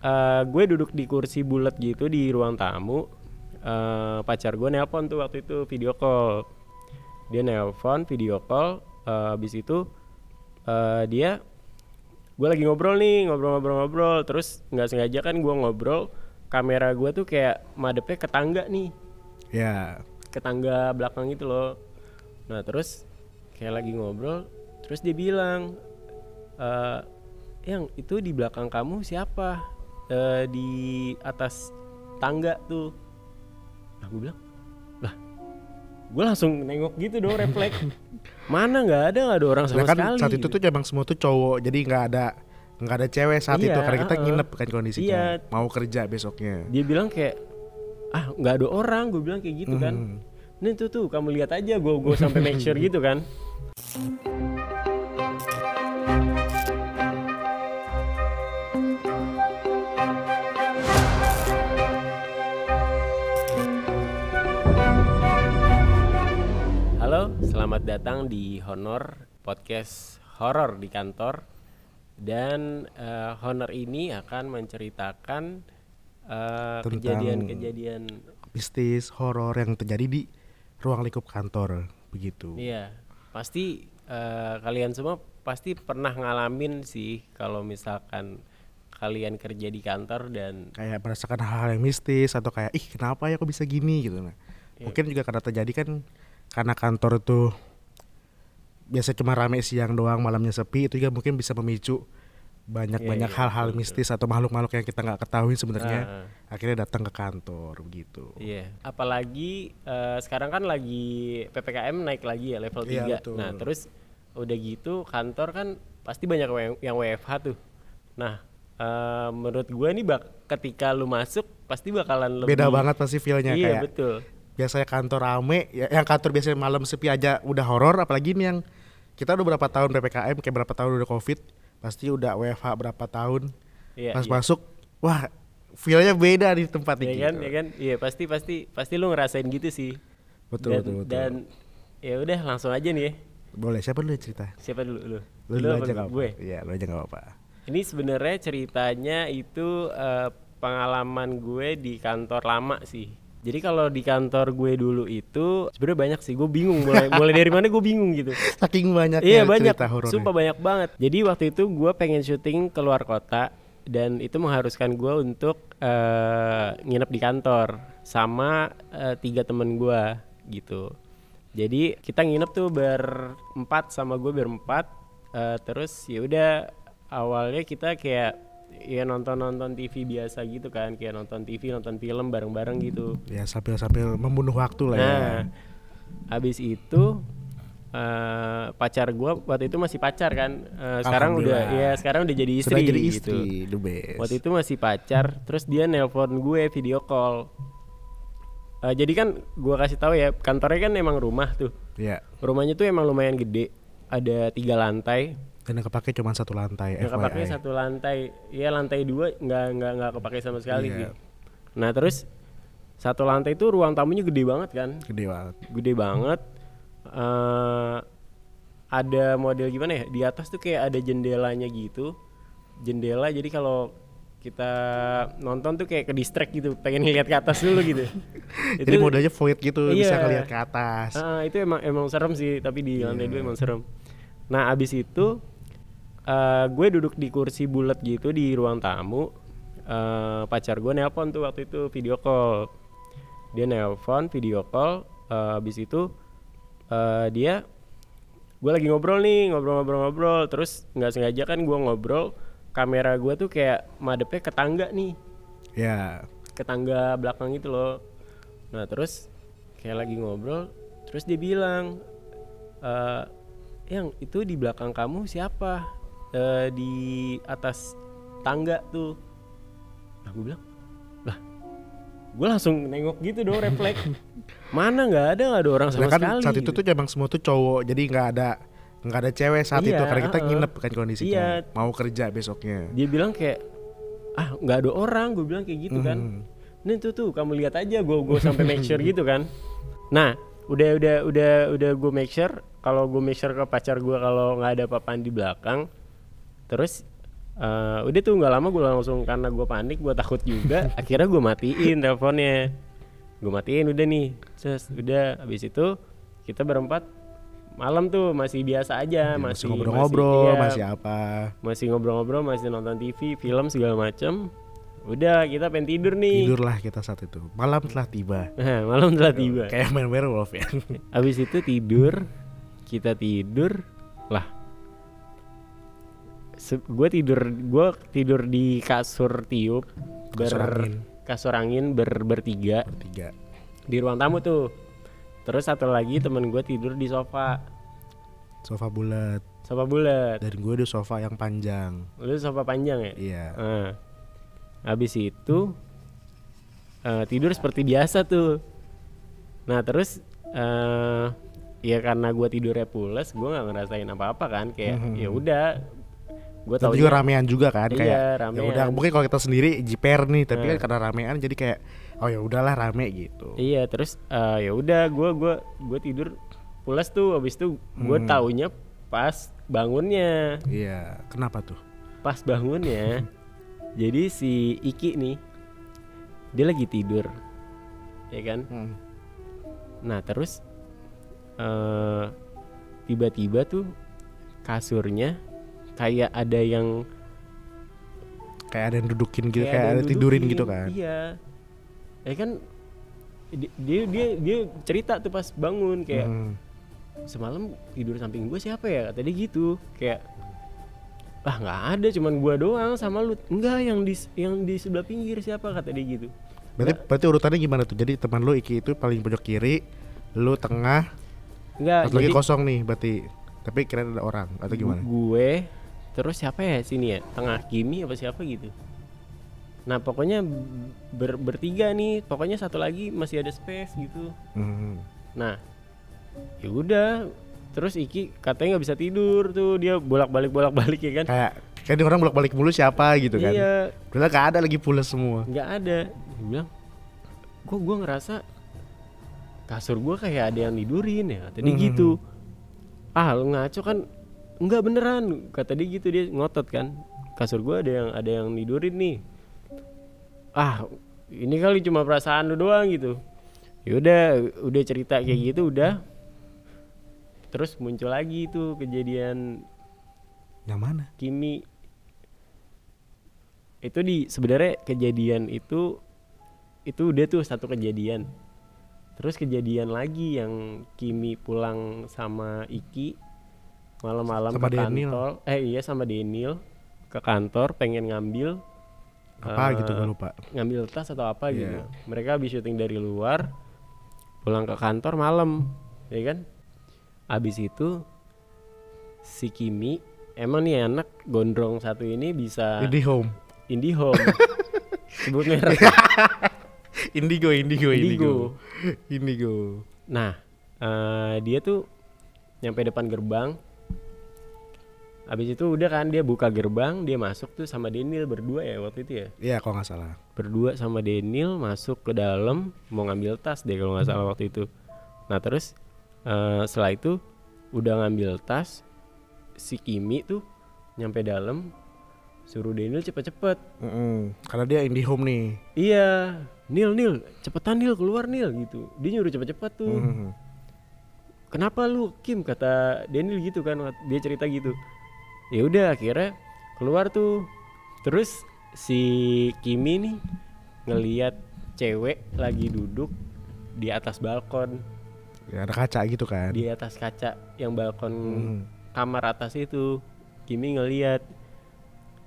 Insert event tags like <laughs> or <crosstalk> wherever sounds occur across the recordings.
eh, gue duduk di kursi bulat gitu di ruang tamu. Eh, pacar gue nelpon tuh waktu itu video call. Dia nelpon video call. Eh, habis itu eh, dia gue lagi ngobrol nih ngobrol-ngobrol-ngobrol. Terus nggak sengaja kan gue ngobrol kamera gue tuh kayak madepnya ke tangga nih. Ya. ke tangga belakang itu loh. Nah terus kayak lagi ngobrol terus dia bilang eh yang itu di belakang kamu siapa Eh, di atas tangga tuh nah gue bilang lah gue langsung nengok gitu dong refleks <laughs> mana nggak ada nggak ada orang sama Nah, kan sekali saat itu tuh emang semua tuh cowok, jadi nggak ada nggak ada cewek saat Iya, itu karena kita heeh. nginep kan kondisinya. Iya. Mau kerja besoknya. dia bilang kayak ah nggak ada orang gue bilang kayak gitu kan Hmm. Nih tuh tuh kamu lihat aja gue gue sampai make sure <laughs> gitu kan. Datang di Honor Podcast Horor di kantor. Dan eh, Honor ini akan menceritakan Tentang- kejadian-kejadian Mistis, horor yang terjadi di ruang lingkup kantor begitu. Iya, pasti eh, kalian semua pasti pernah ngalamin sih kalau misalkan kalian kerja di kantor dan Kayak merasakan hal-hal yang mistis atau kayak ih kenapa ya kok bisa gini gitu nah. Iya. Mungkin juga karena terjadi kan karena kantor tuh biasa cuma rame siang doang malamnya sepi itu juga mungkin bisa memicu banyak-banyak Iya, iya, hal-hal betul, mistis atau makhluk-makhluk yang kita nggak ketahui sebenarnya Ah, akhirnya datang ke kantor begitu. iya, apalagi eh, sekarang kan lagi PPKM naik lagi ya level 3. Iya, betul. Nah, terus udah gitu kantor kan pasti banyak yang WFH tuh. Nah, eh, menurut gue nih bak ketika lu masuk pasti bakalan lebih Beda banget pasti feelnya Iya, kayak betul. biasanya kantor rame ya, yang kantor biasanya malam sepi aja udah horor apalagi ini yang kita udah berapa tahun ppkm kayak berapa tahun udah covid pasti udah WFH berapa tahun Iya, pas iya. masuk wah feelnya beda di tempat Iya ini kan, ya kan? Iya, pasti pasti pasti lu ngerasain gitu sih. Betul, dan, betul, betul. Dan ya udah langsung aja nih ya. boleh siapa dulu cerita Siapa dulu lu? lu, dulu apa aja nggak gue. apa iya lu aja nggak apa Ini sebenarnya ceritanya itu eh, pengalaman gue di kantor lama sih. Jadi kalau di kantor gue dulu itu sebenarnya banyak sih. Gue bingung mulai mulai dari mana gue bingung gitu. saking banyaknya iya banyak. cerita Sumpah banyak banget. Jadi waktu itu gue pengen syuting keluar kota dan itu mengharuskan gue untuk eh, nginep di kantor sama eh, tiga temen gue gitu. Jadi kita nginep tuh berempat sama gue berempat. Eh, terus ya udah awalnya kita kayak ya nonton nonton TV biasa gitu kan kayak nonton TV nonton film bareng bareng gitu. ya sambil sambil membunuh waktu lah ya Nah, habis itu eh, pacar gua waktu itu masih pacar kan. Eh, sekarang udah ya sekarang udah jadi istri sudah jadi gitu. istri the best Waktu itu masih pacar, terus dia nelpon gue video call. Eh, jadi kan gua kasih tahu ya, kantornya kan emang rumah tuh. ya Rumahnya tuh emang lumayan gede, ada tiga lantai. Dan yang kepake cuma satu lantai Yang kepake FYI. satu lantai, ya lantai dua nggak nggak nggak kepake sama sekali Iya. sih. Nah terus satu lantai itu ruang tamunya gede banget kan, gede banget. Gede banget. Eh ada model gimana ya? Di atas tuh kayak ada jendelanya gitu. Jendela jadi kalau kita nonton tuh kayak ke distract gitu pengen lihat ke atas dulu gitu. <laughs> Jadi modelnya void gitu bisa Iya. ngeliat ke atas. Ah, itu emang emang serem sih tapi di lantai dua emang serem. Nah abis itu eh gue duduk di kursi bulat gitu di ruang tamu. Eh pacar gue nelpon tuh waktu itu video call. Dia nelpon video call eh abis itu eh dia gue lagi ngobrol nih ngobrol-ngobrol-ngobrol. Terus nggak sengaja kan gue ngobrol kamera gue tuh kayak madepnya ke tangga nih. Ya. Ke tangga belakang itu loh. Nah terus kayak lagi ngobrol terus dia bilang eh yang itu di belakang kamu siapa Eh, di atas tangga tuh nah gue bilang lah gue langsung nengok gitu dong refleks <laughs> mana nggak ada nggak ada orang sama Nah kan sekali saat itu gitu. tuh emang semua tuh cowok jadi nggak ada nggak ada cewek saat itu Iya, karena kita heeh. nginep kan kondisinya Iya. mau kerja besoknya dia bilang kayak ah nggak ada orang gue bilang kayak gitu kan Hmm. nih tuh tuh kamu lihat aja gue gue sampai make sure gitu kan nah udah udah udah udah gue make sure kalau gue make sure ke pacar gue kalau nggak ada papaan di belakang terus Eh, udah tuh nggak lama gue langsung karena gue panik gue takut juga <laughs> akhirnya gue matiin teleponnya gue matiin udah nih Cus, udah habis itu kita berempat malam tuh masih biasa aja Ya, masih ngobrol-ngobrol, iya, masih apa. masih ngobrol-ngobrol masih nonton TV film segala macem udah kita pengen tidur nih Tidurlah kita saat itu. Malam telah tiba. Nah, malam telah tiba Kayak main werewolf ya. Abis itu tidur, kita tidur, lah. Gue tidur, gue tidur di kasur tiup, ber, Kasur angin. kasur angin ber, bertiga Tiga. di ruang tamu tuh. Terus satu lagi temen gue tidur di sofa, Sofa bulat. sofa bulat. Dan gue di sofa yang panjang. Lu sofa panjang ya? Iya. Nah, habis itu eh, tidur seperti biasa tuh. Nah terus eh ya karena gue tidurnya pules, gue nggak ngerasain apa-apa kan, kayak Mhm. ya udah, gue Tapi juga ramean juga kan Iya, kayak. Ya ramean. udah mungkin kalau kita sendiri jiper nih, tapi Nah. kan karena ramean jadi kayak oh ya udahlah rame gitu. Iya terus eh, ya udah gue gua gue tidur pules tuh, habis itu gue Hmm. taunya pas bangunnya, Iya. Kenapa tuh? pas bangunnya, <laughs> jadi si Iki nih dia lagi tidur, ya kan? Hmm. Nah terus eh tiba-tiba tuh kasurnya kayak ada yang Kayak ada yang dudukin gitu, kayak kayak, ada yang tidurin dudukin. gitu kan. Iya. Ya kan di- dia dia dia cerita tuh pas bangun kayak Hmm. semalam tidur samping gue siapa ya kata dia gitu kayak ah nggak ada cuman gua doang sama lu enggak yang di yang di sebelah pinggir siapa kata dia gitu Berarti berarti urutannya gimana tuh? Jadi teman lu Iki itu paling pojok kiri, lu tengah, enggak satu lagi kosong nih berarti. Tapi kira ada orang atau gimana? gue terus siapa ya sini ya? Tengah Kimi apa siapa gitu? Nah pokoknya ber- bertiga nih. Pokoknya satu lagi masih ada space gitu. Hmm. nah ya udah. Terus Iki katanya nggak bisa tidur tuh. Dia bolak balik bolak balik ya kan? Kayak kayak ini orang bolak-balik mulu siapa gitu kan. iya. Padahal gak ada lagi pules semua. nggak ada. Dia bilang kok gue ngerasa kasur gue kayak ada yang tidurin ya? Kata dia Mhm. gitu. Ah lu ngaco kan nggak beneran. Kata dia gitu dia ngotot kan. Kasur gue ada yang ada yang tidurin nih. Ah ini kali cuma perasaan lu doang gitu. Yaudah udah cerita kayak gitu udah. Terus muncul lagi tuh kejadian Yang mana? Kimi. Itu di sebenarnya kejadian itu itu udah tuh satu kejadian. Terus kejadian lagi yang Kimi pulang sama Iki malam-malam ke Daniel. kantor eh iya sama Daniel ke kantor pengen ngambil Apa eh, gitu gue lupa. ngambil tas atau apa gitu Iya. mereka habis syuting dari luar pulang ke kantor malam ya kan habis itu si Kimi emang nih anak gondrong satu ini bisa Indie Home. IndiHome <laughs> sebut merek <laughs> Indigo, Indigo, Indigo. Indigo. Indigo. nah eh, dia tuh nyampe depan gerbang habis itu udah kan dia buka gerbang dia masuk tuh sama Daniel berdua ya waktu itu ya Iya kalau nggak salah. berdua sama Daniel masuk ke dalam mau ngambil tas deh kalau nggak salah waktu itu. Nah terus eh, setelah itu udah ngambil tas si Kimi tuh nyampe dalam suruh Daniel cepet-cepet. Mm-mm. Karena dia Indie Home nih. Iya, Nil Nil cepetan Nil keluar Nil gitu. Dia nyuruh cepet-cepet tuh. Mhm. Kenapa lu Kim kata Daniel gitu kan dia cerita gitu. Ya udah akhirnya keluar tuh. Terus si Kimi nih ngeliat cewek lagi duduk di atas balkon, Ya ada kaca gitu kan. di atas kaca yang balkon Mhm. kamar atas itu. Kimi ngeliat.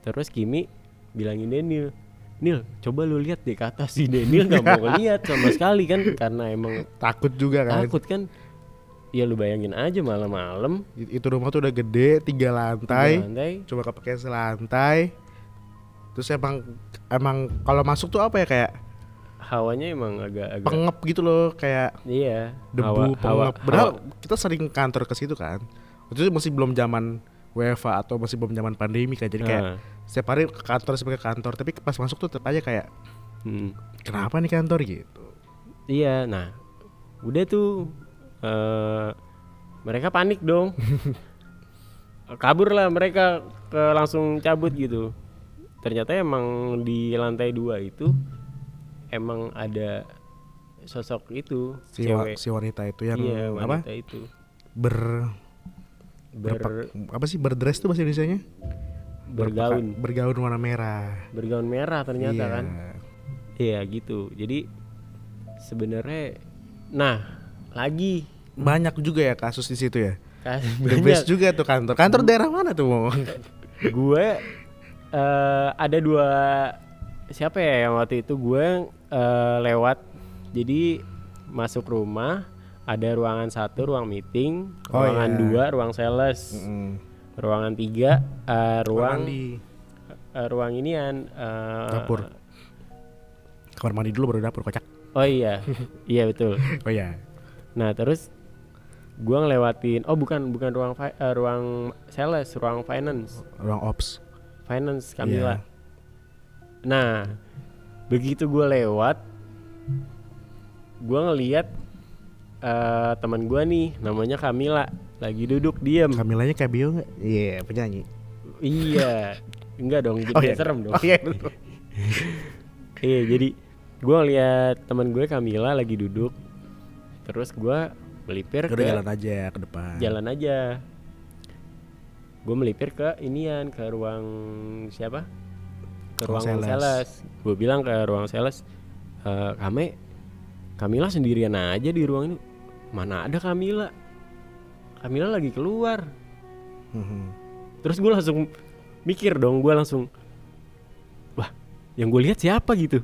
Terus Kimi bilangin Daniel, Nil, coba lu lihat deh ke atas si Daniel nggak mau ngeliat sama sekali kan karena emang Takut juga kan. takut kan. Ya lu bayangin aja malam-malam Itu rumah tuh udah gede, tiga lantai. Tiga lantai. Cuma kepake selantai. Terus emang emang kalau masuk tuh apa ya kayak hawanya emang agak-agak pengep gitu loh, kayak iya debu hawa, pengep. Padahal hawa- kita sering kantor ke situ kan. Itu masih belum zaman WFA atau masih belum zaman pandemi kan. Jadi kayak Nah, setiap hari ke kantor sebagai kantor, tapi pas masuk tuh tetap aja kayak hmm. kenapa nih kantor gitu. iya nah udah tuh eh mereka panik dong. <laughs> Kabur lah mereka ke langsung cabut gitu. Ternyata emang di lantai dua itu emang ada sosok itu si, wa- cewek. si wanita itu yang iya apa? wanita itu. Ber ber berpak- apa sih? Berdress tuh bahasa Indonesia nya bergaun bergaun warna merah. Bergaun merah ternyata Iya. kan. Iya gitu. Jadi sebenarnya nah lagi. Banyak juga ya kasus di situ ya? The best juga tuh kantor. Kantor daerah mana tuh mau <laughs> gue eh, ada dua siapa ya yang waktu itu? Gue eh, lewat. Jadi masuk rumah ada ruangan satu ruang meeting Oh, ruangan iya. dua ruang sales ruangan tiga eh, ruang mandi. Eh, ruang inian eh, dapur. Kamar mandi dulu baru dapur kocak. Oh iya. <laughs> Iya betul. Oh ya nah terus gue ngelewatin oh bukan bukan ruang fi- eh, ruang sales ruang finance ruang ops finance Kamila Iya. Nah, begitu gue lewat, gue ngeliat eh teman gue nih, namanya Kamila, lagi duduk diem. Kamilanya kayak bio nggak iya penyanyi iya, enggak dong, <laughs> jadi Oh, iya. serem dong. oh iya <laughs> Iya, jadi gue ngeliat teman gue Kamila lagi duduk, terus gue melipir udah ke jalan aja ke depan jalan aja. Gue melipir ke inian, ke ruang siapa? Ke Ruang ruang sales. sales. Gue bilang ke ruang sales, "Eh, Kame, Kamila sendirian aja di ruang ini. Mana ada Kamila? Kamila lagi keluar. Mhm. Terus gue langsung mikir dong, gue langsung, wah, yang gue lihat siapa gitu?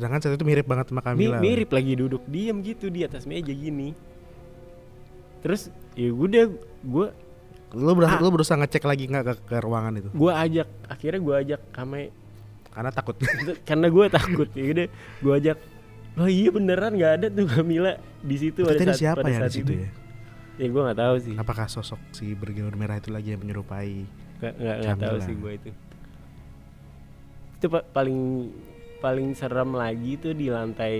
Sedangkan saat itu mirip banget sama Mi- Kamila mirip lagi duduk diem gitu di atas meja gini. Terus ya udah gue lu berusaha, Ah. lu berusaha ngecek lagi nggak ke, ke ruangan itu? Gue ajak akhirnya gue ajak Kame karena takut. Karena gue takut. Ya udah gue ajak oh iya beneran nggak ada tuh Kamila di situ pada saat siapa pada ya saat di situ itu. ya? Ya gue nggak tahu sih. Apakah sosok si bergaun merah itu lagi yang menyerupai nggak nggak tahu sih gue itu. Itu pa- paling paling serem lagi tuh di lantai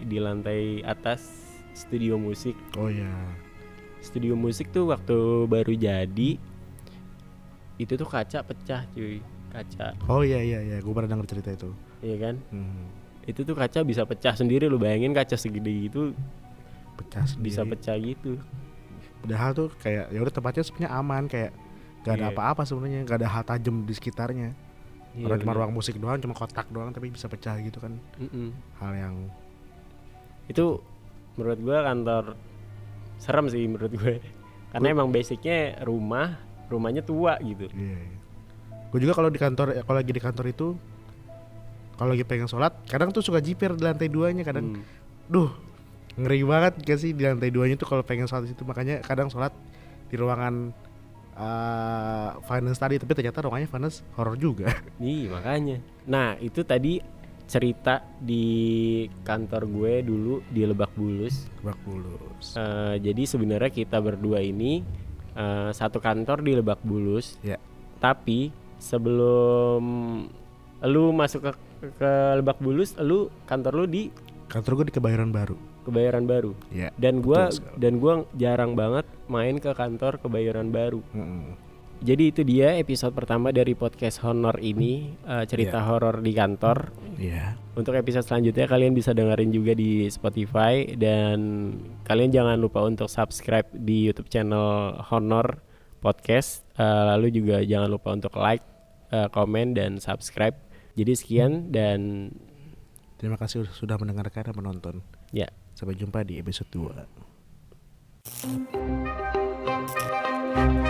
di lantai atas studio musik. Oh ya studio musik tuh waktu baru jadi itu tuh kaca pecah cuy. Kaca. Oh iya iya iya. Gue pernah denger cerita itu. Iya kan? Hmm. itu tuh kaca bisa pecah sendiri lu. Bayangin kaca segede gitu pecah sendiri. bisa pecah gitu. Padahal tuh kayak ya udah tempatnya sebenarnya aman. Kayak gak ada Iya. apa-apa sebenarnya. Gak ada hal tajam di sekitarnya Iya, cuma ruang musik doang cuma kotak doang tapi bisa pecah gitu kan Mm-mm. hal yang itu menurut gua kantor serem sih menurut gue karena emang basicnya rumah rumahnya tua gitu iya, iya. gue juga kalau di kantor ya, kalau lagi di kantor itu kalau lagi pengen sholat kadang tuh suka jiper di lantai duanya kadang Hmm. duh ngeri banget gak sih di lantai duanya tuh kalau pengen sholat di situ makanya kadang sholat di ruangan uh, finance tadi tapi ternyata ruangannya finance horor juga <laughs> Ih makanya. Nah itu tadi cerita di kantor gue dulu di Lebak Bulus. Lebak Bulus Eh, jadi sebenarnya kita berdua ini eh, satu kantor di Lebak Bulus. ya Tapi sebelum lu masuk ke ke Lebak Bulus, lu kantor lu di kantor gue di Kebayoran Baru Kebayoran Baru. ya Dan sekali. dan gua jarang banget main ke kantor Kebayoran Baru. Mm-mm. Jadi itu dia episode pertama dari podcast Honor ini eh, cerita horor di kantor. Iya. Untuk episode selanjutnya kalian bisa dengerin juga di Spotify dan kalian jangan lupa untuk subscribe di YouTube channel Honor Podcast. Eh, lalu juga jangan lupa untuk like, komen dan subscribe. Jadi sekian dan Terima kasih sudah mendengarkan dan menonton. ya Sampai jumpa di episode 2.